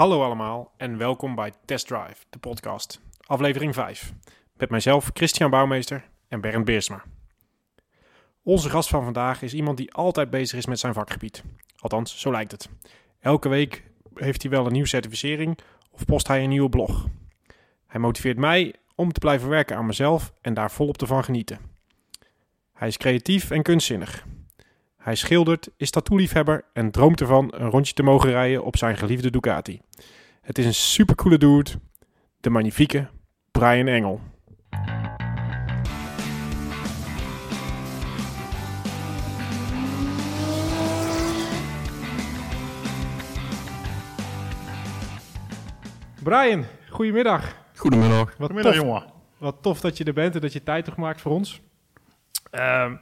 Hallo allemaal en welkom bij Test Drive, de podcast, aflevering 5. Met mijzelf Christian Bouwmeester en Bernd Beersma. Onze gast van vandaag is iemand die altijd bezig is met zijn vakgebied. Althans, zo lijkt het. Elke week heeft hij wel een nieuwe certificering of post hij een nieuwe blog. Hij motiveert mij om te blijven werken aan mezelf en daar volop te van genieten. Hij is creatief en kunstzinnig. Hij schildert, is tattoo-liefhebber en droomt ervan een rondje te mogen rijden op zijn geliefde Ducati. Het is een supercoole dude, de magnifieke Brian Engel. Brian, goedemiddag. Goedemiddag. Wat Goedemiddag, tof, jongen. wat tof dat je er bent en dat je tijd hebt gemaakt voor ons. Ehm, eh,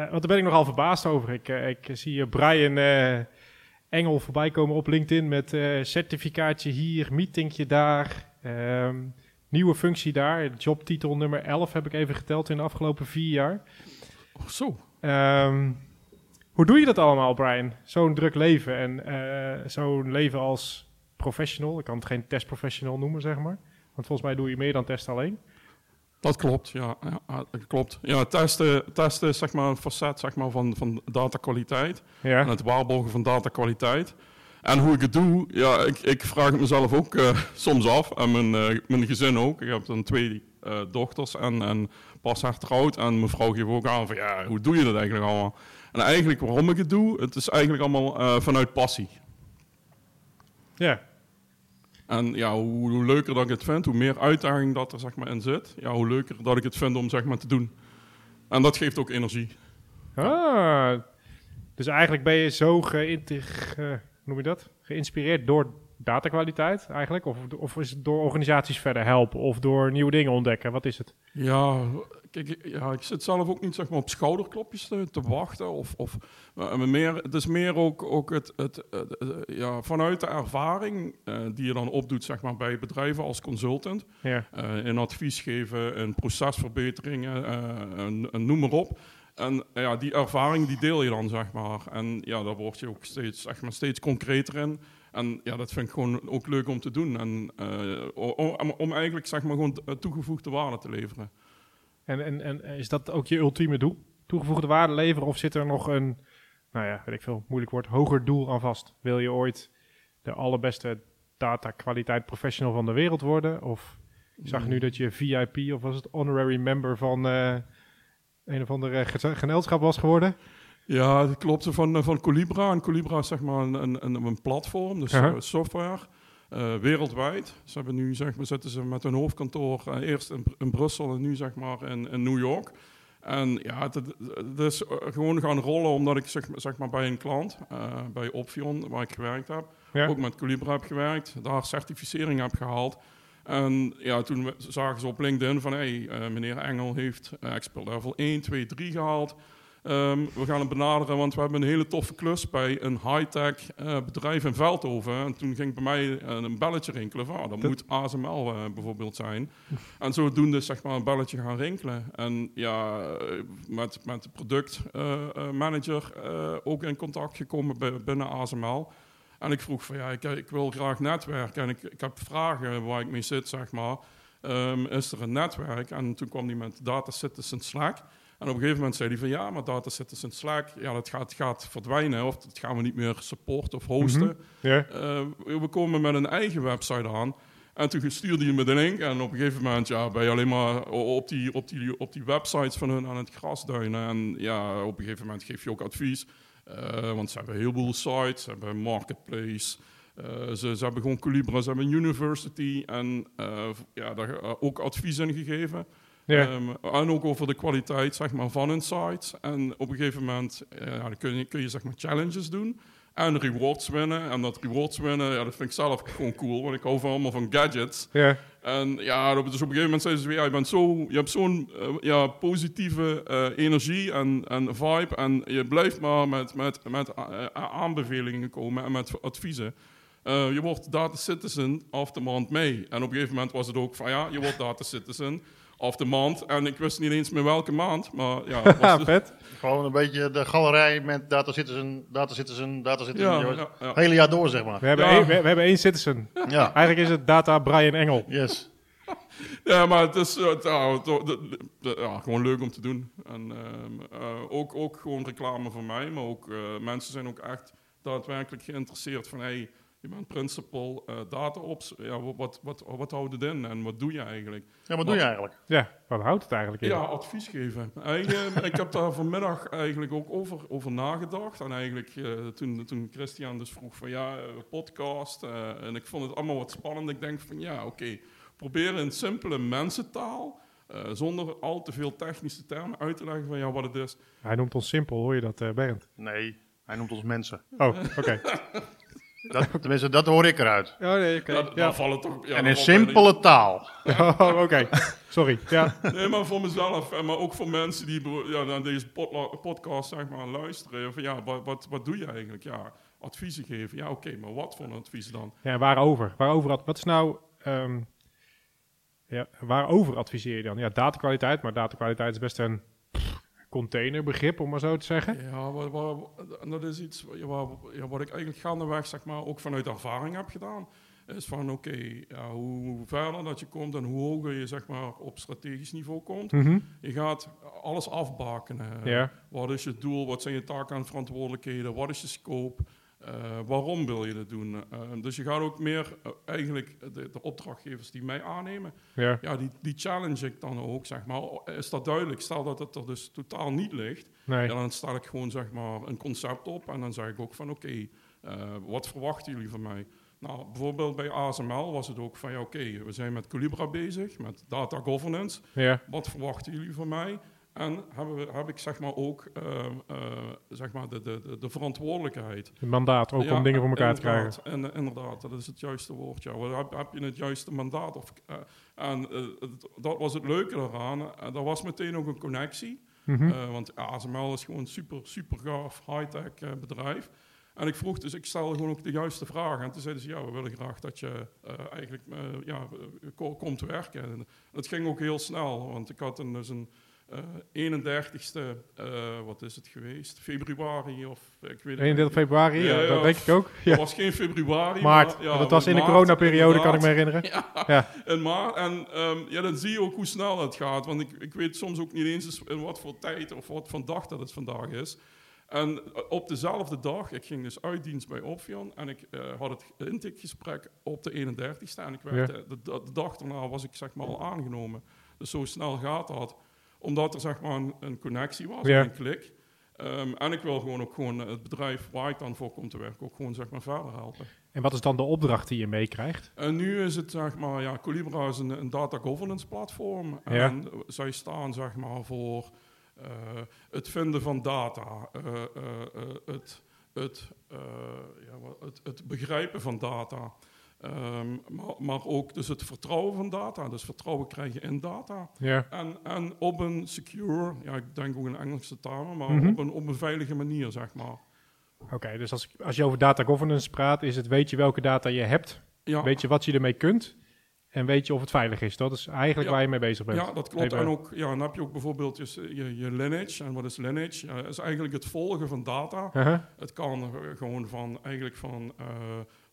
want daar ben ik nogal verbaasd over. Ik, eh, ik zie eh, Brian eh, Engel voorbij komen op LinkedIn met eh, certificaatje hier, meetingje daar, ehm, nieuwe functie daar. Jobtitel nummer 11 heb ik even geteld in de afgelopen vier jaar. Oh, zo. Ehm, hoe doe je dat allemaal, Brian? Zo'n druk leven en eh, zo'n leven als professional. Ik kan het geen testprofessional noemen, zeg maar. Want volgens mij doe je meer dan test alleen. Dat klopt, ja. ja dat klopt. Ja, testen, testen is zeg maar een facet zeg maar, van, van datakwaliteit. En Ja. het waarborgen van datakwaliteit. En hoe ik het doe, ja, ik, ik vraag het mezelf ook eh, soms af. En mijn, eh, mijn gezin ook. Ik heb dan twee eh, dochters en, en pas hertrouwd. En mijn vrouw geeft ook aan van, ja, hoe doe je dat eigenlijk allemaal? En eigenlijk waarom ik het doe, het is eigenlijk allemaal eh, vanuit passie. Ja. En ja, hoe, leuker dat ik het vind, hoe meer uitdaging dat er zeg maar, in zit, ja, hoe leuker dat ik het vind om zeg maar, te doen. En dat geeft ook energie. Ah, dus eigenlijk ben je zo geïnteg- eh, noem je dat? geïnspireerd door datakwaliteit eigenlijk? Of, of is het door organisaties verder helpen of door nieuwe dingen ontdekken? Wat is het? Ja, kijk, ik- ja, ik zit zelf ook niet zeg maar, op schouderklopjes te, te wachten. Of, of, maar meer, het is meer ook, ook het, het, eh, eh, ja, vanuit de ervaring eh, die je dan opdoet zeg maar, bij bedrijven als consultant. Ja. eh, in advies geven, in procesverbeteringen, eh, en, en noem maar op. En eh, ja, die ervaring die deel je dan, zeg maar. En ja, daar word je ook steeds, zeg maar, steeds concreter in. En ja, dat vind ik gewoon ook leuk om te doen. En eh, om, om eigenlijk, zeg maar, gewoon t- toegevoegde waarde te leveren. En, en, en is dat ook je ultieme doel? Toegevoegde waarde leveren of zit er nog een, nou ja, weet ik veel, moeilijk woord, hoger doel aan vast? Wil je ooit de allerbeste datakwaliteit professional van de wereld worden? Of ik zag nu dat je VIP of was het honorary member van eh, een of andere ge- genootschap was geworden? Ja, dat klopt. Van, eh, van Colibra. En Colibra is zeg maar een, een, een, platform, dus eh, software, eh, wereldwijd. Ze hebben nu, zeg maar, zitten ze met hun hoofdkantoor eerst in, in Brussel en nu zeg maar in, in New York. En ja, het, is gewoon gaan rollen omdat ik zeg, maar- zeg maar bij een klant, bij Opvion, waar ik gewerkt heb, Ja. ook met Colibra heb gewerkt, daar certificering heb gehaald. En ja, toen we- zagen ze op LinkedIn van, hé, hey, meneer Engel heeft expert level 1, 2, 3 gehaald. Ehm, we gaan hem benaderen, want we hebben een hele toffe klus bij een high-tech eh, bedrijf in Veldhoven. En toen ging bij mij eh, een belletje rinkelen van, ah, dat, Dat- moet ASML eh, bijvoorbeeld zijn. en zodoende zeg maar een belletje gaan rinkelen. En ja, met, met de productmanager ook in contact gekomen bij- binnen ASML. En ik vroeg van ja, ik, ik wil graag netwerken en ik, ik heb vragen waar ik mee zit, zeg maar. Ehm, is er een netwerk? En toen kwam hij met Data Citizen Slack. En op een gegeven moment zei hij van ja, maar Data Citizen Slack, ja, dat gaat, gaat verdwijnen of dat gaan we niet meer supporten of hosten. Ja. Eh, we komen met een eigen website aan. En toen stuurde hij me de link. En op een gegeven moment ja, ben je alleen maar op die, op, die, op die websites van hun aan het grasduinen. En ja, op een gegeven moment geef je ook advies. Eh, want ze hebben een heleboel sites, ze hebben een marketplace. eh, ze, ze hebben gewoon Colibra, ze hebben een university. En ja, daar ook advies in gegeven. Ja. Ehm, en ook over de kwaliteit zeg maar, van hun sites. En op een gegeven moment eh, dan kun je, kun je zeg maar, challenges doen. En rewards winnen. En dat rewards winnen, ja, dat vind ik zelf gewoon cool. Want ik hou van allemaal van gadgets. ja. En ja, dus op een gegeven moment zeiden ze weer, ja, je, bent zo, je hebt zo'n eh, ja, positieve eh, energie en, en vibe. En je blijft maar met, met, met aanbevelingen komen en met adviezen. Je wordt data citizen af de maand mee. En op een gegeven moment was het ook van, ja, je wordt data citizen of de maand. En ik wist niet eens meer welke maand. Maar ja, het was vet. Gewoon een beetje de galerij met data citizen, data citizen, data citizen. ja, hele jaar door, zeg maar. We hebben, Ja. één, we, we hebben één citizen. Ja, Eigenlijk is het data Brian Engel. yes. Ja, maar het is eh, ja, het- de- de- de- ja, gewoon leuk om te doen. En ehm, eh, ook, ook gewoon reclame voor mij, maar ook eh, mensen zijn ook echt daadwerkelijk geïnteresseerd van hey, je bent principal eh data ops. Ja, wat, wat, wat, wat houdt het in en wat doe je eigenlijk? Ja, wat doe je eigenlijk? Ja, wat houdt het eigenlijk in? Ja, advies geven. Eigenlijk, ik heb daar vanmiddag eigenlijk ook over, over nagedacht. En eigenlijk eh, toen, toen Christian dus vroeg van ja, eh, podcast. eh, en ik vond het allemaal wat spannend. Ik denk van ja, oké, probeer in simpele mensentaal. eh, zonder al te veel technische termen uit te leggen van ja, wat het is. Hij noemt ons simpel, hoor je dat, eh Bernd? Nee, hij noemt ons mensen. Oh, oké. Dat, tenminste, dat hoor ik eruit. Oh, nee, oké. Ja, vallen toch. Ja, en in simpele taal. Oh, oké. Sorry. Ja. Nee, maar voor mezelf, en maar ook voor mensen die ja, naar deze podcast zeg maar, luisteren. Van, ja, wat, wat, wat doe je eigenlijk? Ja, adviezen geven. Ja, oké, maar wat voor een advies dan? ja, waarover? waarover wat is nou... ehm, ja, waarover adviseer je dan? Ja, datakwaliteit, maar datakwaliteit is best een containerbegrip, om maar zo te zeggen. Ja, en dat is iets ja, wat, ja, wat ik eigenlijk gaandeweg zeg maar, ook vanuit ervaring heb gedaan. Is van oké, ja, hoe verder dat je komt en hoe hoger je zeg maar, op strategisch niveau komt. Mhm. Je gaat alles afbakenen. Ja. Wat is je doel? Wat zijn je taken en verantwoordelijkheden? Wat is je scope? Eh, waarom wil je dat doen? Eh, dus je gaat ook meer eh, eigenlijk de, de opdrachtgevers die mij aannemen, Ja. ja, die, die challenge ik dan ook, zeg maar. Is dat duidelijk? Stel dat het er dus totaal niet ligt, Nee. ja, dan stel ik gewoon zeg maar een concept op en dan zeg ik ook van oké, wat verwachten jullie van mij? Nou, bijvoorbeeld bij ASML was het ook van ja oké, we zijn met Colibra bezig, met data governance. Ja. Wat verwachten jullie van mij? En hebben we, heb ik zeg maar ook eh, eh, zeg maar de, de, de, de verantwoordelijkheid. Het mandaat, ook Ja, om dingen voor elkaar te krijgen. inderdaad, En, inderdaad, dat is het juiste woord. Ja. Heb, heb je het juiste mandaat? Of, eh, en dat was het leuke eraan. Uh, er was meteen ook een connectie. Mhm. Want ASML is gewoon een super, super gaaf, high-tech bedrijf. En ik vroeg dus, ik stelde gewoon ook de juiste vragen. En toen zeiden ze, ja, we willen graag dat je eh, eigenlijk ja, ko- komt werken. En het ging ook heel snel, want ik had een, dus een 31ste, eh, wat is het geweest? Februari of ik weet het 31 februari, ja, Ja, ja. dat denk ik ook. Het Ja. was geen februari. Maart, maar, ja, dat was in de coronaperiode, kan ik me herinneren. In maart. En ehm, ja, dan zie je ook hoe snel het gaat. Want ik, ik weet soms ook niet eens in wat voor tijd of wat voor dag dat het vandaag is. En eh, op dezelfde dag, ik ging dus uit dienst bij Opvion en ik eh, had het intakegesprek op de 31ste. En ik werd, Ja. eh, de, de, de dag daarna was ik zeg maar al aangenomen. Dus zo snel gaat dat. Omdat er zeg maar een, een connectie was, Ja. een klik. Ehm, en ik wil gewoon ook gewoon het bedrijf waar ik dan voor kom te werken ook gewoon zeg maar verder helpen. En wat is dan de opdracht die je meekrijgt? En nu is het zeg maar, ja, Colibra is een, een data governance platform. Ja. En zij staan zeg maar voor eh, het vinden van data, eh, eh, eh, het, het, eh, ja, het, het begrijpen van data. Ehm, maar, maar ook dus het vertrouwen van data, dus vertrouwen krijgen in data. Ja. En, en op een secure, ja, ik denk ook in Engelse termen, maar Mhm. op, een, op een veilige manier, zeg maar. Oké, dus als, als je over data governance praat, is het weet je welke data je hebt, Ja, weet je wat je ermee kunt en weet je of het veilig is. Dat is eigenlijk Ja. waar je mee bezig bent. Ja, dat klopt. Even- En ook, ja, dan heb je ook bijvoorbeeld je, je, je lineage. En wat is lineage? Ja, is eigenlijk het volgen van data. Uh-huh. Het kan gewoon van, eigenlijk van, eh,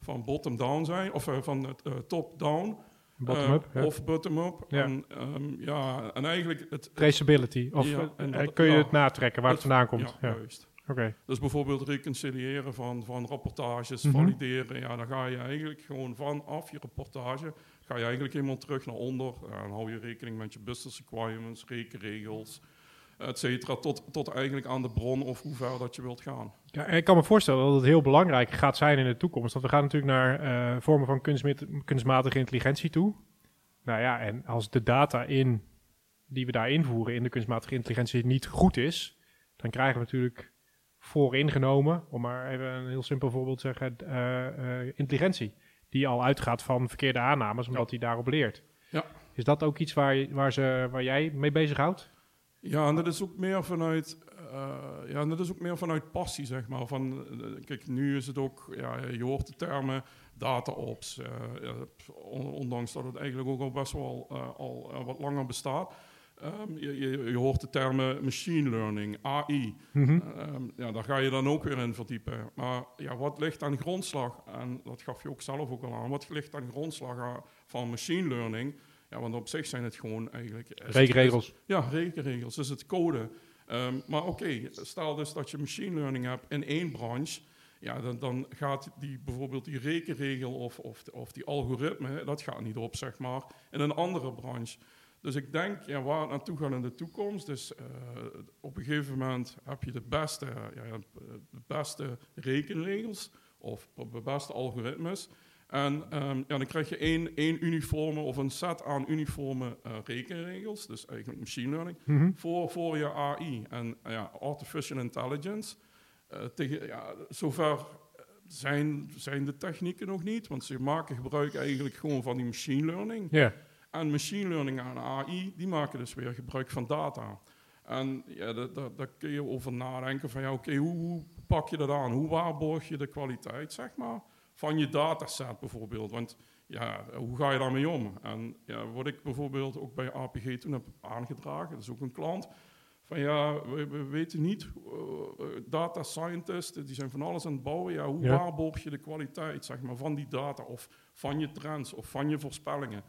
van bottom-down zijn, of eh, van het, eh, top-down. Bottom-up. eh. Of bottom-up. Ja. En, ehm, ja, en eigenlijk het... Traceability. Of Ja, en dat- kun je ja. het natrekken waar het, het- vandaan komt. Ja, juist. Oké. Dus bijvoorbeeld reconciliëren van, van rapportages, Mhm. valideren. Ja, dan ga je eigenlijk gewoon vanaf je rapportage, ga je eigenlijk helemaal terug naar onder. Dan hou je rekening met je business requirements, rekenregels, et cetera, tot, tot eigenlijk aan de bron of hoe ver dat je wilt gaan. Ja, ik kan me voorstellen dat het heel belangrijk gaat zijn in de toekomst. Want we gaan natuurlijk naar eh, vormen van kunstmatige intelligentie toe. Nou ja, en als de data in, die we daar invoeren in de kunstmatige intelligentie niet goed is, dan krijgen we natuurlijk vooringenomen, om maar even een heel simpel voorbeeld te zeggen, eh, eh, intelligentie. Die al uitgaat van verkeerde aannames, omdat hij daarop leert. Ja. Is dat ook iets waar, je- waar, ze, waar jij mee bezighoudt? Ja, en dat is ook meer vanuit eh, ja, en dat is ook meer vanuit passie, zeg maar. Van, eh, kijk, nu is het ook, ja, je hoort de termen data-ops. eh, ondanks dat het eigenlijk ook al best wel al wat langer bestaat. Ehm, je, je, je hoort de termen machine learning, AI. Mhm. Ehm, ja, daar ga je dan ook weer in verdiepen. Maar ja, wat ligt aan grondslag? En dat gaf je ook zelf ook al aan. Wat ligt aan grondslag van machine learning? Ja, want op zich zijn het gewoon eigenlijk... het- Rekenregels. ja, rekenregels, is het code. Ehm, maar oké, stel dus dat je machine learning hebt in één branche. Ja, dan, dan gaat die, bijvoorbeeld die rekenregel of, of, of die algoritme, dat gaat niet op, zeg maar, in een andere branche. Dus ik denk, ja, waar het naartoe gaat in de toekomst, eh, op een gegeven moment heb je de beste, ja, de beste rekenregels of de beste algoritmes. En ehm, ja, dan krijg je één, één uniforme of een set aan uniforme eh, rekenregels, dus eigenlijk machine learning, Mhm. voor, voor je AI. En ja, artificial intelligence, eh, tegen, ja, zover eh, zijn, zijn de technieken nog niet, want ze maken gebruik eigenlijk gewoon van die machine learning. En machine learning en AI, die maken dus weer gebruik van data. En ja, daar kun je over nadenken van, ja, oké, hoe, hoe pak je dat aan? Hoe waarborg je de kwaliteit, zeg maar, van je dataset bijvoorbeeld? Want ja, hoe ga je daarmee om? En ja, wat ik bijvoorbeeld ook bij APG toen heb aangedragen, dat is ook een klant, van ja, we, we weten niet, eh, data scientists, die zijn van alles aan het bouwen, ja, hoe Ja. waarborg je de kwaliteit, zeg maar, van die data of van je trends of van je voorspellingen?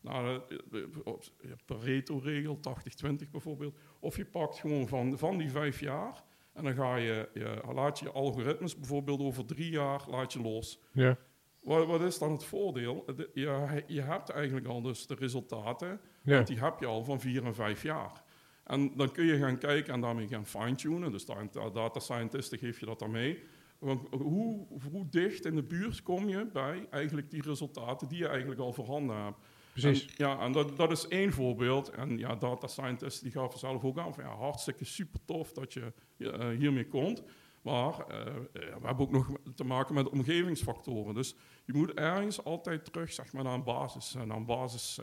Nou, eh, Pareto-regel, 80-20 bijvoorbeeld. Of je pakt gewoon van, van die vijf jaar en dan ga je, je, laat je algoritmes bijvoorbeeld over drie jaar laat je los. Ja. Wat, wat is dan het voordeel? De- Je, je hebt eigenlijk al dus de resultaten, Ja. want die heb je al van vier en vijf jaar. En dan kun je gaan kijken en daarmee gaan fine-tunen. Dus da- data scientisten geef je dat dan mee. Want hoe, hoe dicht in de buurt kom je bij eigenlijk die resultaten die je eigenlijk al voorhanden hebt? Precies. En, ja, en dat, dat is één voorbeeld. En ja, data scientists die gaven zelf ook aan van ja, hartstikke super tof dat je eh, hiermee komt. Maar eh, eh, we hebben ook nog te maken met omgevingsfactoren. Dus je moet ergens altijd terug zeg maar, naar een basis, naar een basis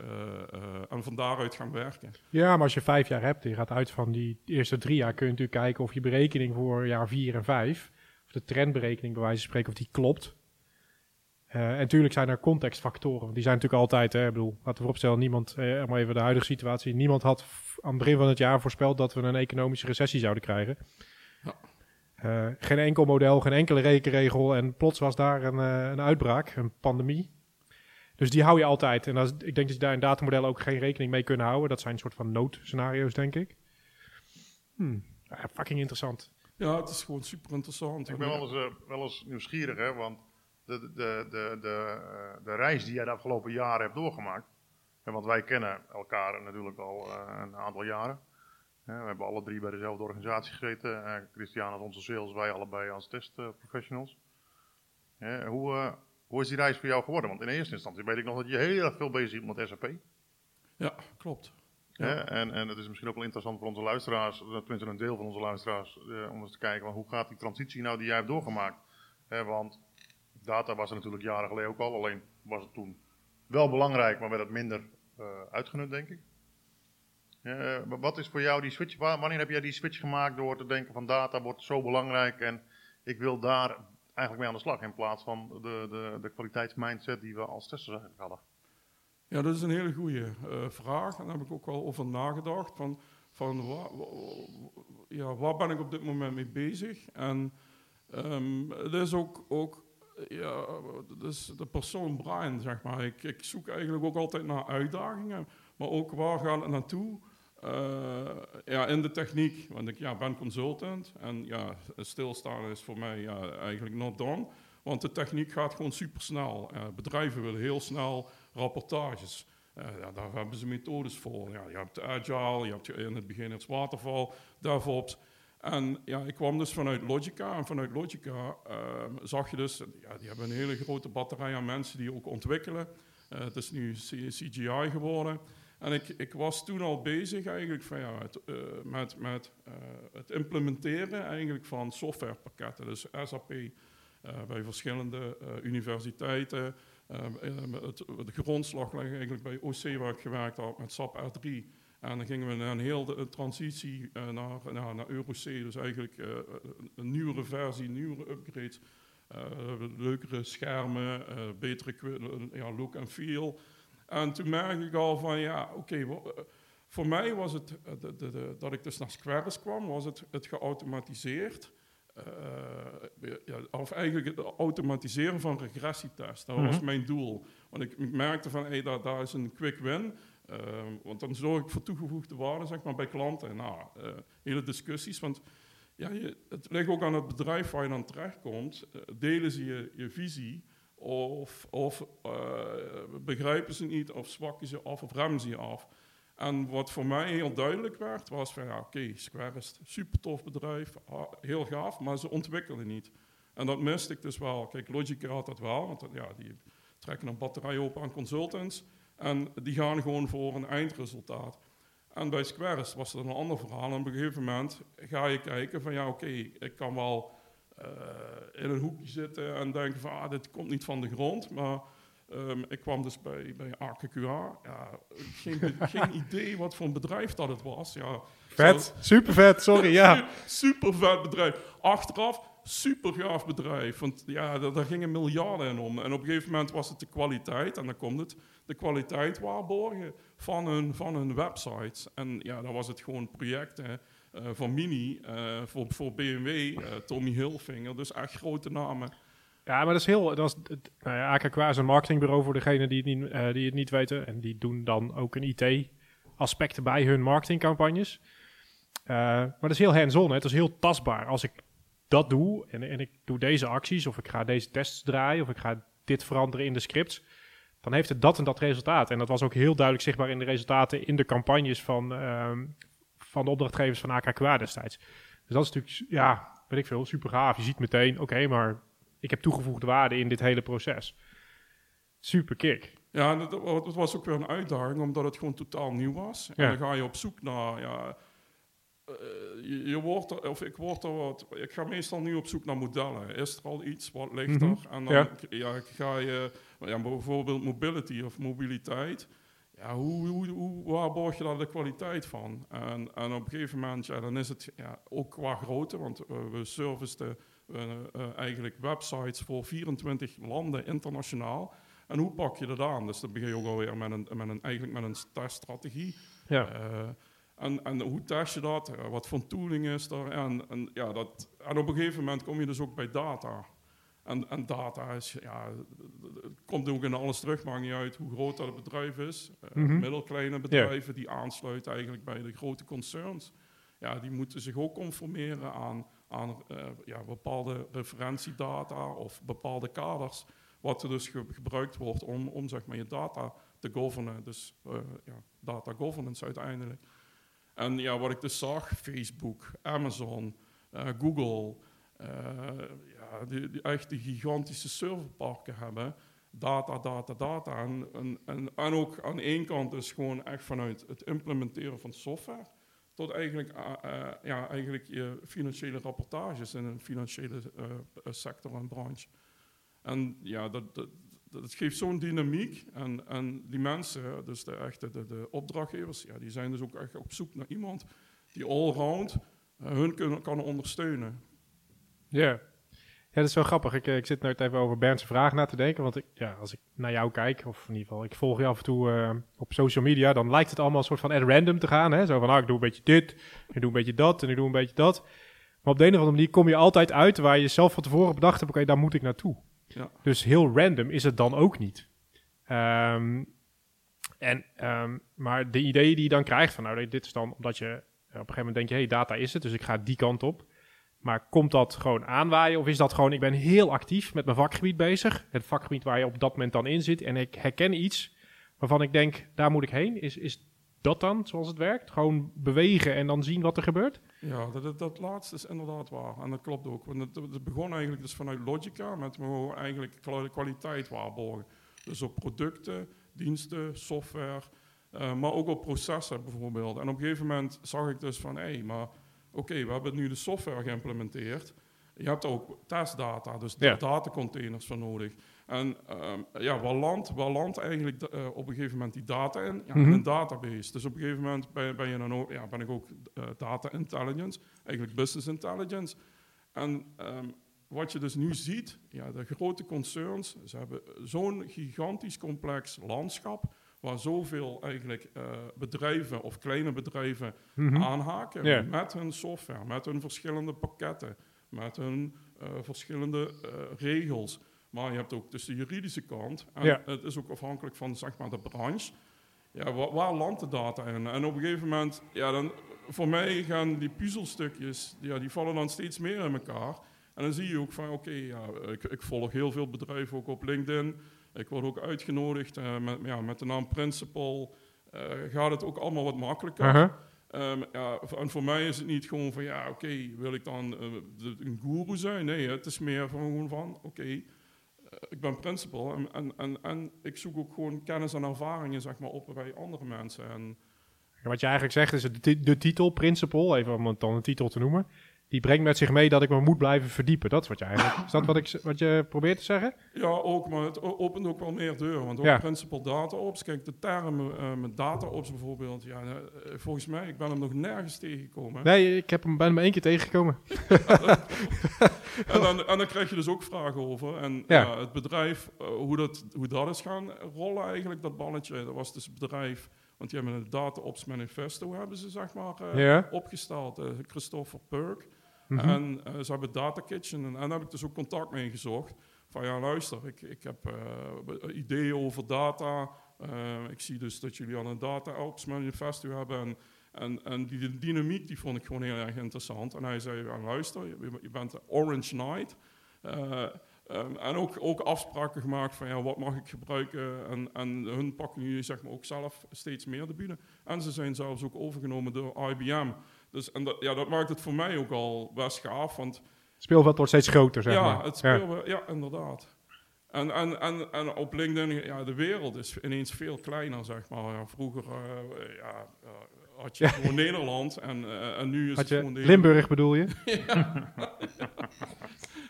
en van daaruit gaan werken. Ja, maar als je vijf jaar hebt en je gaat uit van die eerste drie jaar, kun je natuurlijk kijken of je berekening voor jaar vier en vijf, of de trendberekening bij wijze van spreken, of die klopt. Eh, en natuurlijk zijn er contextfactoren, die zijn natuurlijk altijd, hè, ik bedoel, laten we vooropstellen, niemand, eh, maar even de huidige situatie, niemand had aan het begin van het jaar voorspeld dat we een economische recessie zouden krijgen. Ja. Eh, geen enkel model, geen enkele rekenregel en plots was daar een, eh, een uitbraak, een pandemie. Dus die hou je altijd. En ik denk dat je daar in datamodellen ook geen rekening mee kunnen houden. Dat zijn een soort van noodscenario's, denk ik. Hmm. Ja, fucking interessant. Ja, het is gewoon super interessant. Ik ben wel eens, wel eens nieuwsgierig, hè, want de, de, de, de, eh, de reis die jij de afgelopen jaren hebt doorgemaakt. hè, want wij kennen elkaar natuurlijk al eh, een aantal jaren. We hebben alle drie bij dezelfde organisatie gezeten. Eh, Christian als onze sales, wij allebei als testprofessionals. Hoe, hoe is die reis voor jou geworden? Want in eerste instantie weet ik nog dat je heel erg veel bezig bent met SAP. Ja, klopt. En, en het is misschien ook wel interessant voor onze luisteraars, tenminste een deel van onze luisteraars, eh, om eens te kijken van hoe gaat die transitie nou die jij hebt doorgemaakt. Want data was er natuurlijk jaren geleden ook al, alleen was het toen wel belangrijk, maar werd het minder eh, uitgenut, denk ik. Eh, wat is voor jou die switch, wa- wanneer heb jij die switch gemaakt door te denken van data wordt zo belangrijk en ik wil daar eigenlijk mee aan de slag in plaats van de, de, de kwaliteitsmindset die we als testers eigenlijk hadden? Ja, dat is een hele goede vraag. En daar heb ik ook wel over nagedacht. Van, van ja, waar ben ik op dit moment mee bezig? En ehm het is ook, ook ja, dus de persoon Brian, zeg maar. Ik, zoek eigenlijk ook altijd naar uitdagingen. Maar ook waar gaat het naartoe? Eh, ja, in de techniek. Want ik ja, ben consultant. En ja, stilstaan is voor mij eigenlijk not done. Want de techniek gaat gewoon supersnel. Uh, bedrijven willen heel snel rapportages. Uh, ja, daar hebben ze methodes voor. Ja, je hebt Agile, je hebt in het begin het Waterval, DevOps. En ja, ik kwam dus vanuit Logica. En vanuit Logica uh, zag je dus, ja, die hebben een hele grote batterij aan mensen die ook ontwikkelen. Uh, het is nu CGI geworden. En ik, ik, was toen al bezig eigenlijk van, ja, het, uh, met, met uh, het implementeren eigenlijk van softwarepakketten. Dus SAP bij verschillende universiteiten. het, de grondslag leggen eigenlijk bij OC waar ik gewerkt had met SAP R3. En dan gingen we naar een hele transitie uh, naar, naar, naar Euro C, dus eigenlijk uh, een nieuwere versie, nieuwere upgrades. Leukere schermen, betere ja, look en feel. En toen merkte ik al van, ja, oké, okay, voor mij was het, de, de, de, dat ik dus naar Squares kwam, was het, het geautomatiseerd. Uh, ja, of eigenlijk het automatiseren van regressietests. Dat was mhm. mijn doel. Want ik, ik merkte van, hey, daar, daar is een quick win. Uh, want dan zorg ik voor toegevoegde waarde zeg maar, bij klanten. Nou, uh, hele discussies. Want ja, je, het ligt ook aan het bedrijf waar je dan terechtkomt. delen ze je, je visie? Of, of begrijpen ze niet? Of zwakken ze af? Of remmen ze je af? En wat voor mij heel duidelijk werd, was van ja, oké, Square is een super tof bedrijf, heel gaaf, maar ze ontwikkelen niet. En dat miste ik dus wel. Kijk, Logic had dat wel, want ja, die trekken een batterij op aan consultants en die gaan gewoon voor een eindresultaat. En bij Squares was dat een ander verhaal. En op een gegeven moment ga je kijken van ja, oké, ik kan wel uh, in een hoekje zitten en denken van ah, dit komt niet van de grond, maar Um, ik kwam dus bij, bij AKQA. Ja, geen, geen idee wat voor een bedrijf dat het was. Ja, vet, super vet, sorry, ja. super vet bedrijf. Achteraf, super gaaf bedrijf. Want ja, daar, gingen miljarden in om. En op een gegeven moment was het de kwaliteit, en dan komt het, de kwaliteit waarborgen van hun, van hun websites. En ja, dan was het gewoon projecten uh, van Mini, uh, voor, voor BMW, eh, Tommy Hilfinger. Dus echt grote namen. Ja, maar dat is heel. Dat is, nou ja, AKQ is een marketingbureau voor degenen die niet, uh, die het niet weten. En die doen dan ook een IT-aspect bij hun marketingcampagnes. Maar dat is heel hands-on. Het is heel tastbaar. Als ik dat doe en, en ik doe deze acties, of ik ga deze tests draaien, of ik ga dit veranderen in de scripts, dan heeft het dat en dat resultaat. En dat was ook heel duidelijk zichtbaar in de resultaten in de campagnes van, uh, van de opdrachtgevers van AKQ destijds. Dus dat is natuurlijk, ja, weet ik veel, super gaaf. Je ziet meteen, oké, maar ik heb toegevoegde waarde in dit hele proces. Super kick. Ja, dat, was ook weer een uitdaging, omdat het gewoon totaal nieuw was. En dan ga je op zoek naar, ja, uh, je, wordt er, of ik word er wat, ik ga meestal nu op zoek naar modellen. Is er al iets, wat ligt mm er? En dan ja. ja. ga je, ja, bijvoorbeeld mobility of mobiliteit. Ja, hoe, hoe, hoe, waar borg je daar de kwaliteit van? En, en op een gegeven moment, ja, dan is het ja, ook qua grootte, want uh, we servicen uh, eigenlijk websites voor 24 landen internationaal. En hoe pak je dat aan? Dus dan begin je ook alweer met een, met een, eigenlijk met een teststrategie. Ja. En, en hoe test je dat? wat voor tooling is er? En, en, ja, dat, en op een gegeven moment kom je dus ook bij data. En, en data is, ja, komt ook in alles terug, maakt niet uit hoe groot dat bedrijf is. Uh, Middelkleine bedrijven die aansluiten eigenlijk bij de grote concerns. Ja, die moeten zich ook conformeren aan aan uh, ja, bepaalde referentiedata of bepaalde kaders, wat er dus gebruikt wordt om, om zeg maar, je data te governen. Dus uh, ja, data governance uiteindelijk. En ja, wat ik dus zag, Facebook, Amazon, uh, Google, ja, die, echt gigantische serverparken hebben. Data, data, data. En, en, en, ook aan ene kant dus gewoon echt vanuit het implementeren van software tot eigenlijk, uh, ja, eigenlijk je financiële rapportages in een financiële uh, sector en branche. En ja, dat, dat geeft zo'n dynamiek. En, en die mensen, dus de echte de, de opdrachtgevers, ja, die zijn dus ook echt op zoek naar iemand die allround hun kunnen, kan ondersteunen. Ja. Ja, dat is wel grappig. Ik, eh, ik zit nu even over Bernd's vraag na te denken. Want ik, ja, als ik naar jou kijk, of in ieder geval, ik volg je af en toe uh, op social media, dan lijkt het allemaal een soort van at random te gaan. Hè? Zo van, ah, ik doe een beetje dit, ik doe een beetje dat en ik doe een beetje dat. Maar op de een of andere manier kom je altijd uit waar je zelf van tevoren bedacht hebt, oké, daar moet ik naartoe. Ja. Dus heel random is het dan ook niet. Um, en, um, maar de ideeën die je dan krijgt van, nou, dit is dan omdat je op een gegeven moment denk je, hé, hey, data is het, dus ik ga die kant op. Maar komt dat gewoon aanwaaien? Of is dat gewoon, ik ben heel actief met mijn vakgebied bezig. Het vakgebied waar je op dat moment dan in zit. En ik herken iets waarvan ik denk, daar moet ik heen. Is, is dat dan zoals het werkt? Gewoon bewegen en dan zien wat er gebeurt? Ja, dat, dat, laatste is inderdaad waar. En dat klopt ook. Want het, begon eigenlijk dus vanuit Logica met we eigenlijk kwaliteit waarborgen. Dus op producten, diensten, software, uh, maar ook op processen bijvoorbeeld. En op een gegeven moment zag ik dus van, hé, hey, maar oké, we hebben nu de software geïmplementeerd. Je hebt ook testdata, dus Ja. datacontainers voor nodig. En ehm, ja, waar landt landt eigenlijk eh, op een gegeven moment die data in? Ja, Mhm. in een database. Dus op een gegeven moment ben, ben, je dan ook, ja, ben ik ook eh, data intelligence, eigenlijk business intelligence. En ehm, wat je dus nu ziet, ja, de grote concerns, ze hebben zo'n gigantisch complex landschap, waar zoveel eigenlijk eh, bedrijven of kleine bedrijven Mhm. aanhaken met hun software, met hun verschillende pakketten, met hun eh, verschillende eh, regels. Maar je hebt ook dus de juridische kant. En Ja. het is ook afhankelijk van zeg maar, de branche. Ja, waar, waar landt de data in? En op een gegeven moment, ja, dan, voor mij gaan die puzzelstukjes, ja, die vallen dan steeds meer in elkaar. En dan zie je ook van, oké, ja, ik, ik volg heel veel bedrijven ook op LinkedIn. Ik word ook uitgenodigd eh, met, ja, met de naam Principal. gaat het ook allemaal wat makkelijker. Ehm, en voor mij is het niet gewoon van, ja, oké, wil ik dan eh, een guru zijn? Nee, het is meer van gewoon van, oké, eh, ik ben principal en, en, en, ik zoek ook gewoon kennis en ervaringen, zeg maar, op bij andere mensen. En Wat je eigenlijk zegt is de titel, Principal, even om het dan een titel te noemen, die brengt met zich mee dat ik me moet blijven verdiepen. Dat is wat je eigenlijk, is dat wat, ik, wat je probeert te zeggen? ja, ook, maar het opent ook wel meer deuren. Want ook Ja. principal data ops, kijk, de term eh, met data ops bijvoorbeeld, ja, eh, volgens mij, ik ben hem nog nergens tegengekomen. Nee, ik heb hem, ben hem één keer tegengekomen. En dan, en dan krijg je dus ook vragen over. En Ja. het bedrijf, eh, hoe, dat, hoe dat is gaan rollen eigenlijk, dat balletje. Dat was dus het bedrijf, want die hebben een Data Ops Manifesto hebben ze zeg maar opgesteld. Christopher Perk. Mhm. En eh, ze hebben Data Kitchen. En, daar heb ik dus ook contact mee gezocht. Van ja, luister, ik, ik heb eh, ideeën over data. Eh, ik zie dus dat jullie al een Data Ops Manifesto hebben. En, en, die dynamiek die vond ik gewoon heel erg interessant. En hij zei, ja, luister, je, bent de Orange Knight. Eh, ehm, en ook, ook afspraken gemaakt van ja, wat mag ik gebruiken. En, en hun pakken nu zeg maar ook zelf steeds meer bieden. En ze zijn zelfs ook overgenomen door IBM. Dus en dat, ja, dat maakt het voor mij ook al best gaaf. Want Het speelveld wordt steeds groter, zeg ja, maar. het Ja. spelen we, ja, inderdaad. En, en, en, en op LinkedIn, ja, de wereld is ineens veel kleiner, zeg maar. Ja, vroeger eh, ja, eh, had je gewoon Nederland en, eh, en nu is Had het gewoon Limburg bedoel je?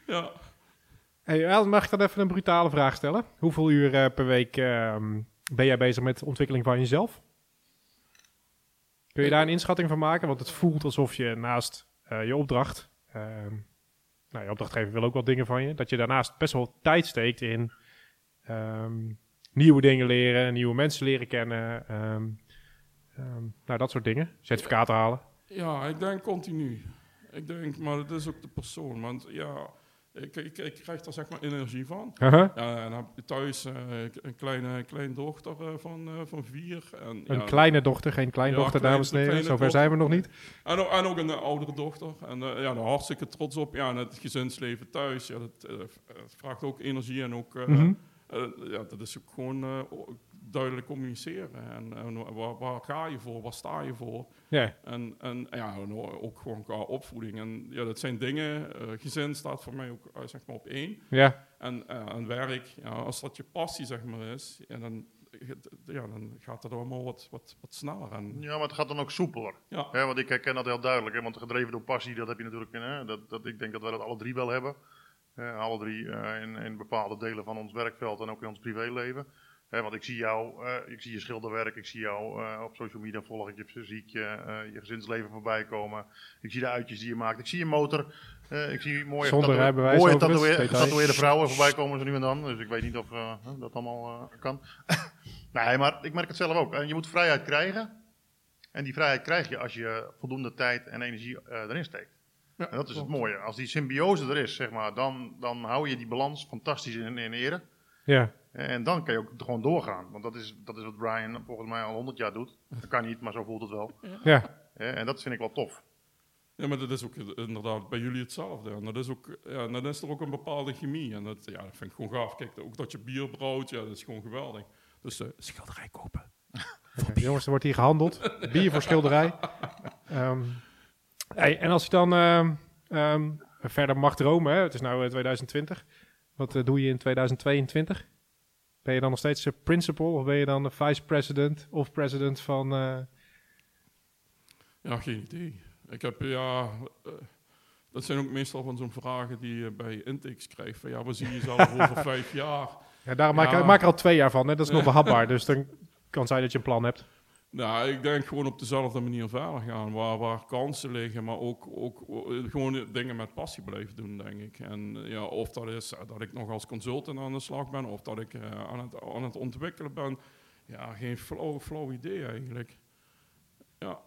Ja. Hey, mag ik dan even een brutale vraag stellen? Hoeveel uur eh, per week ehm, ben jij bezig met de ontwikkeling van jezelf? Kun je daar een inschatting van maken? Want het voelt alsof je naast eh, je opdracht, ehm, nou, je opdrachtgever wil ook wel dingen van je, dat je daarnaast best wel tijd steekt in ehm, nieuwe dingen leren, nieuwe mensen leren kennen, ehm, nou dat soort dingen, certificaten halen. Ja, ik denk continu. Ik denk, maar het is ook de persoon. Want ja, ik, ik, ik krijg daar zeg maar energie van. Aha. Ja, en dan heb thuis eh, een kleine kleindochter eh, van, eh, van vier. En, Een ja, kleine dochter, geen kleindochter, Ja, dames en heren. Zover zijn we nog niet. En, ook- en ook een oudere dochter. En ja, daar hartstikke trots op. Ja, en het gezinsleven thuis. Ja, dat, het vraagt ook energie en ook... Mhm. ja, dat is ook gewoon duidelijk communiceren. En, en waar, waar ga je voor? Waar sta je voor? Ja. En, en ja, en ook gewoon qua opvoeding. En ja, dat zijn dingen. eh, gezin staat voor mij ook eh, zeg maar op één. Ja. En, eh, en werk, ja, als dat je passie zeg maar is, ja, dan, ja, dan gaat het allemaal wat, wat, wat sneller. En, Ja, maar het gaat dan ook soepeler. ja, Hè, want ik herken dat heel duidelijk. Hè, want gedreven door passie, dat heb je natuurlijk. Hè, dat, dat, ik denk dat wij dat alle drie wel hebben. Hè, alle drie in, in bepaalde delen van ons werkveld en ook in ons privéleven. Hè, want ik zie jou, eh, ik zie je schilderwerk, ik zie jou eh, op social media volg ik je, zie ik je, eh, je gezinsleven voorbij komen. Ik zie de uitjes die je maakt, ik zie je motor. eh, ik zie mooie, rijbewijs mooie getatoeëerde vrouwen voorbij komen zo nu en dan. Dus ik weet niet of eh, dat allemaal eh, kan. nee, maar ik merk het zelf ook. En je moet vrijheid krijgen. En die vrijheid krijg je als je voldoende tijd en energie eh, erin steekt. ja, En dat is het mooie. Als die symbiose er is, zeg maar, dan, dan hou je die balans fantastisch in, in ere. Ja. En dan kan je ook gewoon doorgaan. Want dat is, dat is wat Brian volgens mij al 100 jaar doet. Dat kan niet, maar zo voelt het wel. Ja. Eh, En dat vind ik wel tof. Ja, maar dat is ook inderdaad bij jullie hetzelfde. En dat is ook, ja, dan is er ook een bepaalde chemie. En dat, ja, dat vind ik gewoon gaaf. Kijk, ook dat je bier brouwt, ja, dat is gewoon geweldig. Dus eh schilderij kopen. Jongens, er wordt hier gehandeld. Bier voor schilderij. Ehm, hey, en als je dan ehm, ehm, verder mag dromen, hè? het is nu 2020. Wat eh, doe je in 2022? Ben je dan nog steeds eh, principal of ben je dan de vice president of president van... eh, Ja, geen idee. Ik heb, ja... eh, dat zijn ook meestal van zo'n vragen die je bij intakes krijgt. Van ja, waar zie je jezelf over vijf jaar? Ja, daarom maak. Ik, maak er al twee jaar van. Hè. Dat is nog behapbaar. Dus dan kan zijn dat je een plan hebt. Nou, ik denk gewoon op dezelfde manier verder gaan. Waar, waar kansen liggen, maar ook, ook eh, gewoon dingen met passie blijven doen, denk ik. En eh, ja, of dat is eh, dat ik nog als consultant aan de slag ben, of dat ik eh, aan, het, aan het ontwikkelen ben. Ja, geen flauw, flauw idee eigenlijk. Ja,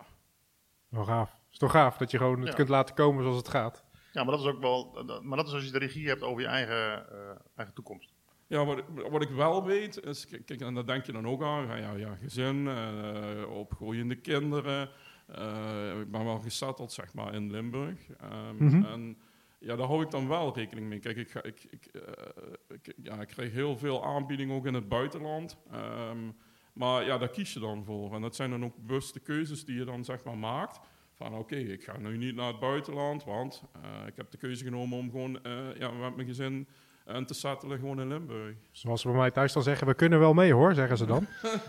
Wel gaaf. is toch gaaf dat je gewoon het Ja. kunt laten komen zoals het gaat. Ja, maar dat is ook wel. dat- Maar dat is als je de regie hebt over je eigen, eh, eigen toekomst. Ja, wat, ik- wat ik wel weet is, kijk, en daar denk je dan ook aan, ja, ja, gezin, eh, opgroeiende kinderen. Eh, ik ben wel gesetteld, zeg maar, in Limburg. Ehm, Mhm. En ja, daar hou ik dan wel rekening mee. Kijk, ik, ga, ik, ik, eh, ik, ja, ik krijg heel veel aanbiedingen ook in het buitenland. Ehm, maar ja, daar kies je dan voor. En dat zijn dan ook bewuste keuzes die je dan, zeg maar, maakt. Van oké, ik ga nu niet naar het buitenland, want ik heb de keuze genomen om gewoon ja, met mijn gezin en te settelen gewoon in Limburg. Zoals ze bij mij thuis dan zeggen, we kunnen wel mee hoor, zeggen ze dan.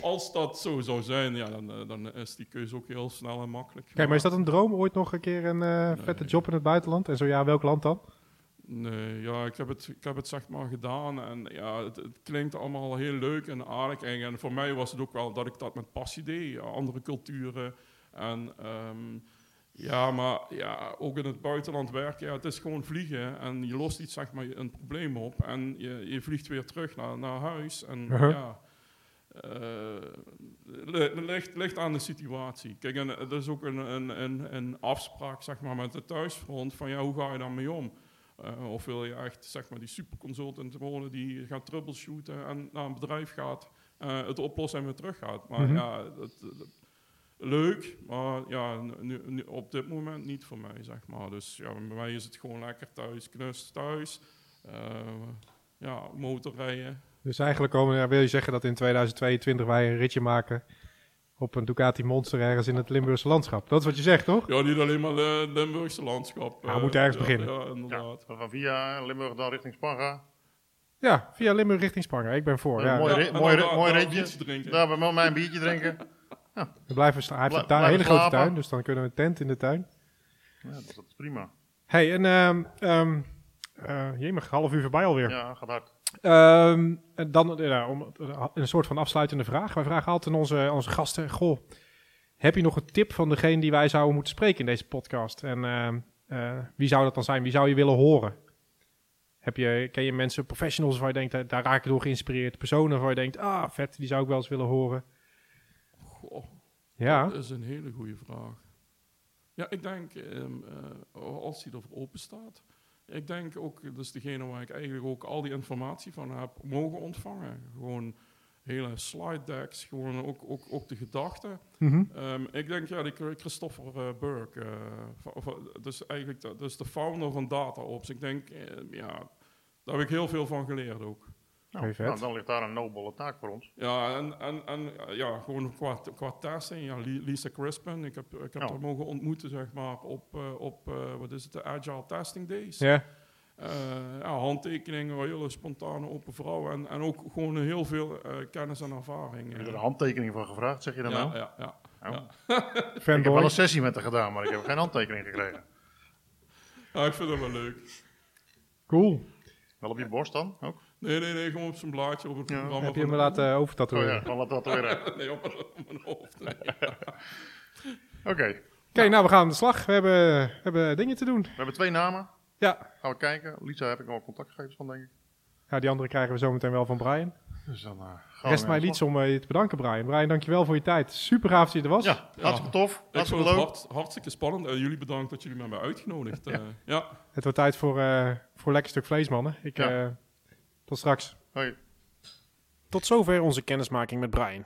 Als dat zo zou zijn, ja, dan, eh, dan is die keuze ook heel snel en makkelijk. Kijk, maar is dat een droom? Ooit nog een keer een eh, vette job in het buitenland? En zo ja, welk land dan? Nee, ja, ik heb het, ik heb het zeg maar gedaan en ja, het, het klinkt allemaal heel leuk en aardig. En, en voor mij was het ook wel dat ik dat met passie deed, ja, andere culturen. En ehm, ja, maar ja, ook in het buitenland werken, ja, het is gewoon vliegen en je lost iets, zeg maar, een probleem op en je, je vliegt weer terug naar, naar huis. En Uh-huh. ja, eh, li- ligt, ligt aan de situatie. Kijk, en er is ook een, een, een, een afspraak, zeg maar, met de thuisfront van ja, hoe ga je daarmee om? Eh, of wil je echt zeg maar, die superconsultant worden die gaat troubleshooten en naar een bedrijf gaat, eh, het oplossen en weer terug gaat. Maar Mhm. ja, dat, dat- leuk, maar ja, nu, nu- op dit moment niet voor mij, zeg maar. Dus ja, bij mij is het gewoon lekker thuis, knus thuis. eh, ja, motorrijden. Dus eigenlijk komen, ja, wil je zeggen dat in 2022 wij een ritje maken op een Ducati Monster ergens in het Limburgse landschap? Dat is wat je zegt, toch? Ja, niet alleen maar het Limburgse landschap. Ja, we eh, moeten ergens ja, beginnen. Ja, Ja, inderdaad. van via Limburg dan richting Sparga. Ja, via Limburg richting Spangen. Ik ben voor. Ja. mooi, Ja, mooi, daar- mooi daar ritje. Daar bij mij een biertje drinken. We blijven staan. Hij heeft een tuin- hele grote tuin, dus dan kunnen we een tent in de tuin. Ja, dat is- prima. hey, en eh, jemig, half uur voorbij alweer. Ja, gaat hard. Ehm, en dan eh, ja, om, eh, een soort van afsluitende vraag. Wij vragen altijd aan onze, onze gasten: Goh, heb je nog een tip van degene die wij zouden moeten spreken in deze podcast? En wie zou dat dan zijn? Wie zou je willen horen? Heb je, ken je mensen, professionals waar je denkt, daar raak ik door geïnspireerd? Personen waar je denkt, ah, vet, die zou ik wel eens willen horen. Ja, Dat is een hele goede vraag. Ja, ik denk, ehm, eh, als hij ervoor open staat. Ik denk ook, dat is degene waar ik eigenlijk ook al die informatie van heb mogen ontvangen. Gewoon hele slide decks, gewoon ook, ook, ook de gedachten. Mhm. Ehm, ik denk, ja, die Christopher eh, Burke, eh, dus eigenlijk de, dus de founder van DataOps. Ik denk, ja, daar heb ik heel veel van geleerd ook. Nou, nou, dan ligt daar een nobele taak voor ons. Ja, en, en, en eh, ja, gewoon qua, qua testing. Ja, Li- Lisa Crispin, ik heb, ik heb haar mogen ontmoeten, zeg maar, op, eh, op eh, wat is het, de Agile Testing Days. ja. Eh, ja, handtekeningen, een hele spontane open vrouw en, en ook gewoon heel veel eh, kennis en ervaring. Heb je eh. er een handtekening van gevraagd, zeg je dan ja, nou? ja, ja. Nou, ja. Ik heb fanboy. wel een sessie met haar gedaan, maar ik heb geen handtekening gekregen. Ja, ik vind dat wel leuk. Cool. Wel op je borst dan ook? Nee, nee, nee, gewoon op zijn blaadje, op het Ja. programma. Heb je hem de- laten Oh overtatoeëren? ja, dan laat dat weer. nee, op, mijn- op mijn hoofd. nee. Oké, Oké, nou we gaan aan de slag. We hebben, we hebben dingen te doen. we hebben twee namen. Ja. Gaan we kijken. Lisa heb ik nog contactgegevens van, denk ik. ja, die andere krijgen we zometeen wel van Brian. Dus dan eh, gaan we Rest mij niets om eh, je te bedanken, Brian. Brian, dankjewel voor je tijd. Super gaaf dat je er was. Ja, hartstikke tof. Ik vond Hartstikke het leuk. hart, hartstikke spannend. En jullie bedankt dat jullie me hebben uitgenodigd. eh. ja. Het wordt tijd voor, eh, voor een lekker stuk vlees, mannen. Ik, Ja. Tot straks. Hoi. Tot zover onze kennismaking met Brian.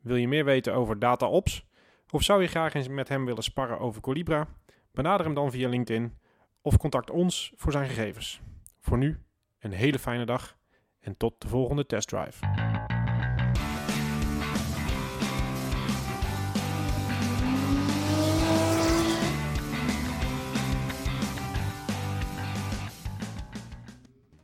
Wil je meer weten over DataOps? Of zou je graag eens met hem willen sparren over Colibra? Benader hem dan via LinkedIn of contact ons voor zijn gegevens. Voor nu een hele fijne dag en tot de volgende testdrive.